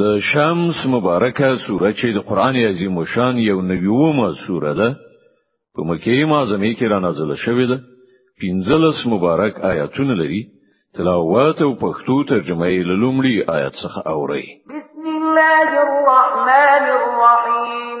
د شمس مبارکه سوره چې د قران عظیم شان یو نویومه سوره ده په مکه معظمه کې را نازله شوې ده پنځلس مبارک آیاتونه لري تلاوت او پښتو ترجمه یې لومړی آیات څخه اوري بسم الله الرحمن الرحیم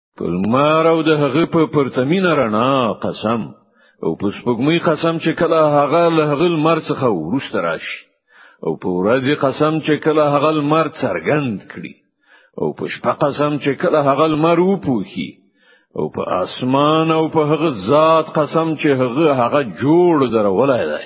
پر مار او د هغه په پرتمین رڼا قسم او په سپګمې قسم چې کله هغه له هغه مر څخه ورسته راشي او په ورځ قسم چې کله هغه مر څرګند کړي او په شپه قسم چې کله هغه مر وپوهي او په اسمان او په هغه ذات قسم چې هغه هغه جوړ درولای دی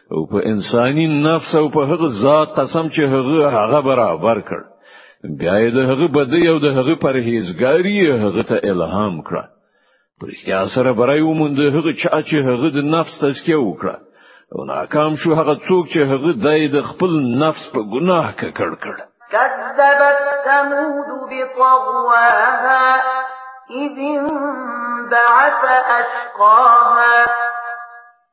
او په انساني نفس او په هغه ذات قسم چې هغه هغه برابر کړ بیا یې د هغه بدی او د هغه پرهیزګاری هغه ته الهام کړ پر اختیار سره برای وموند هغه چا چې هغه د نفس تزکیه وکړه او ناکام شو هغه څوک چې هغه د خپل نفس په ګناه کې کړ کړ كذبت ثمود بطغواها إذ انبعث أشقاها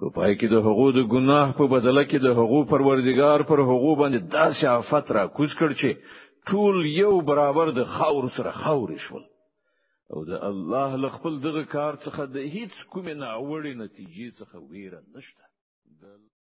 په پای کې د هغو د ګناه په بدله کې د هغو پروردګار پر هغو باندې داسې آفت را کوز کړ چې ټول یو برابر د خاور سره خاور شول او د الله له خپل دغه کار څخه د هیڅ کومې ناوړې نتیجې څخه ویره نشته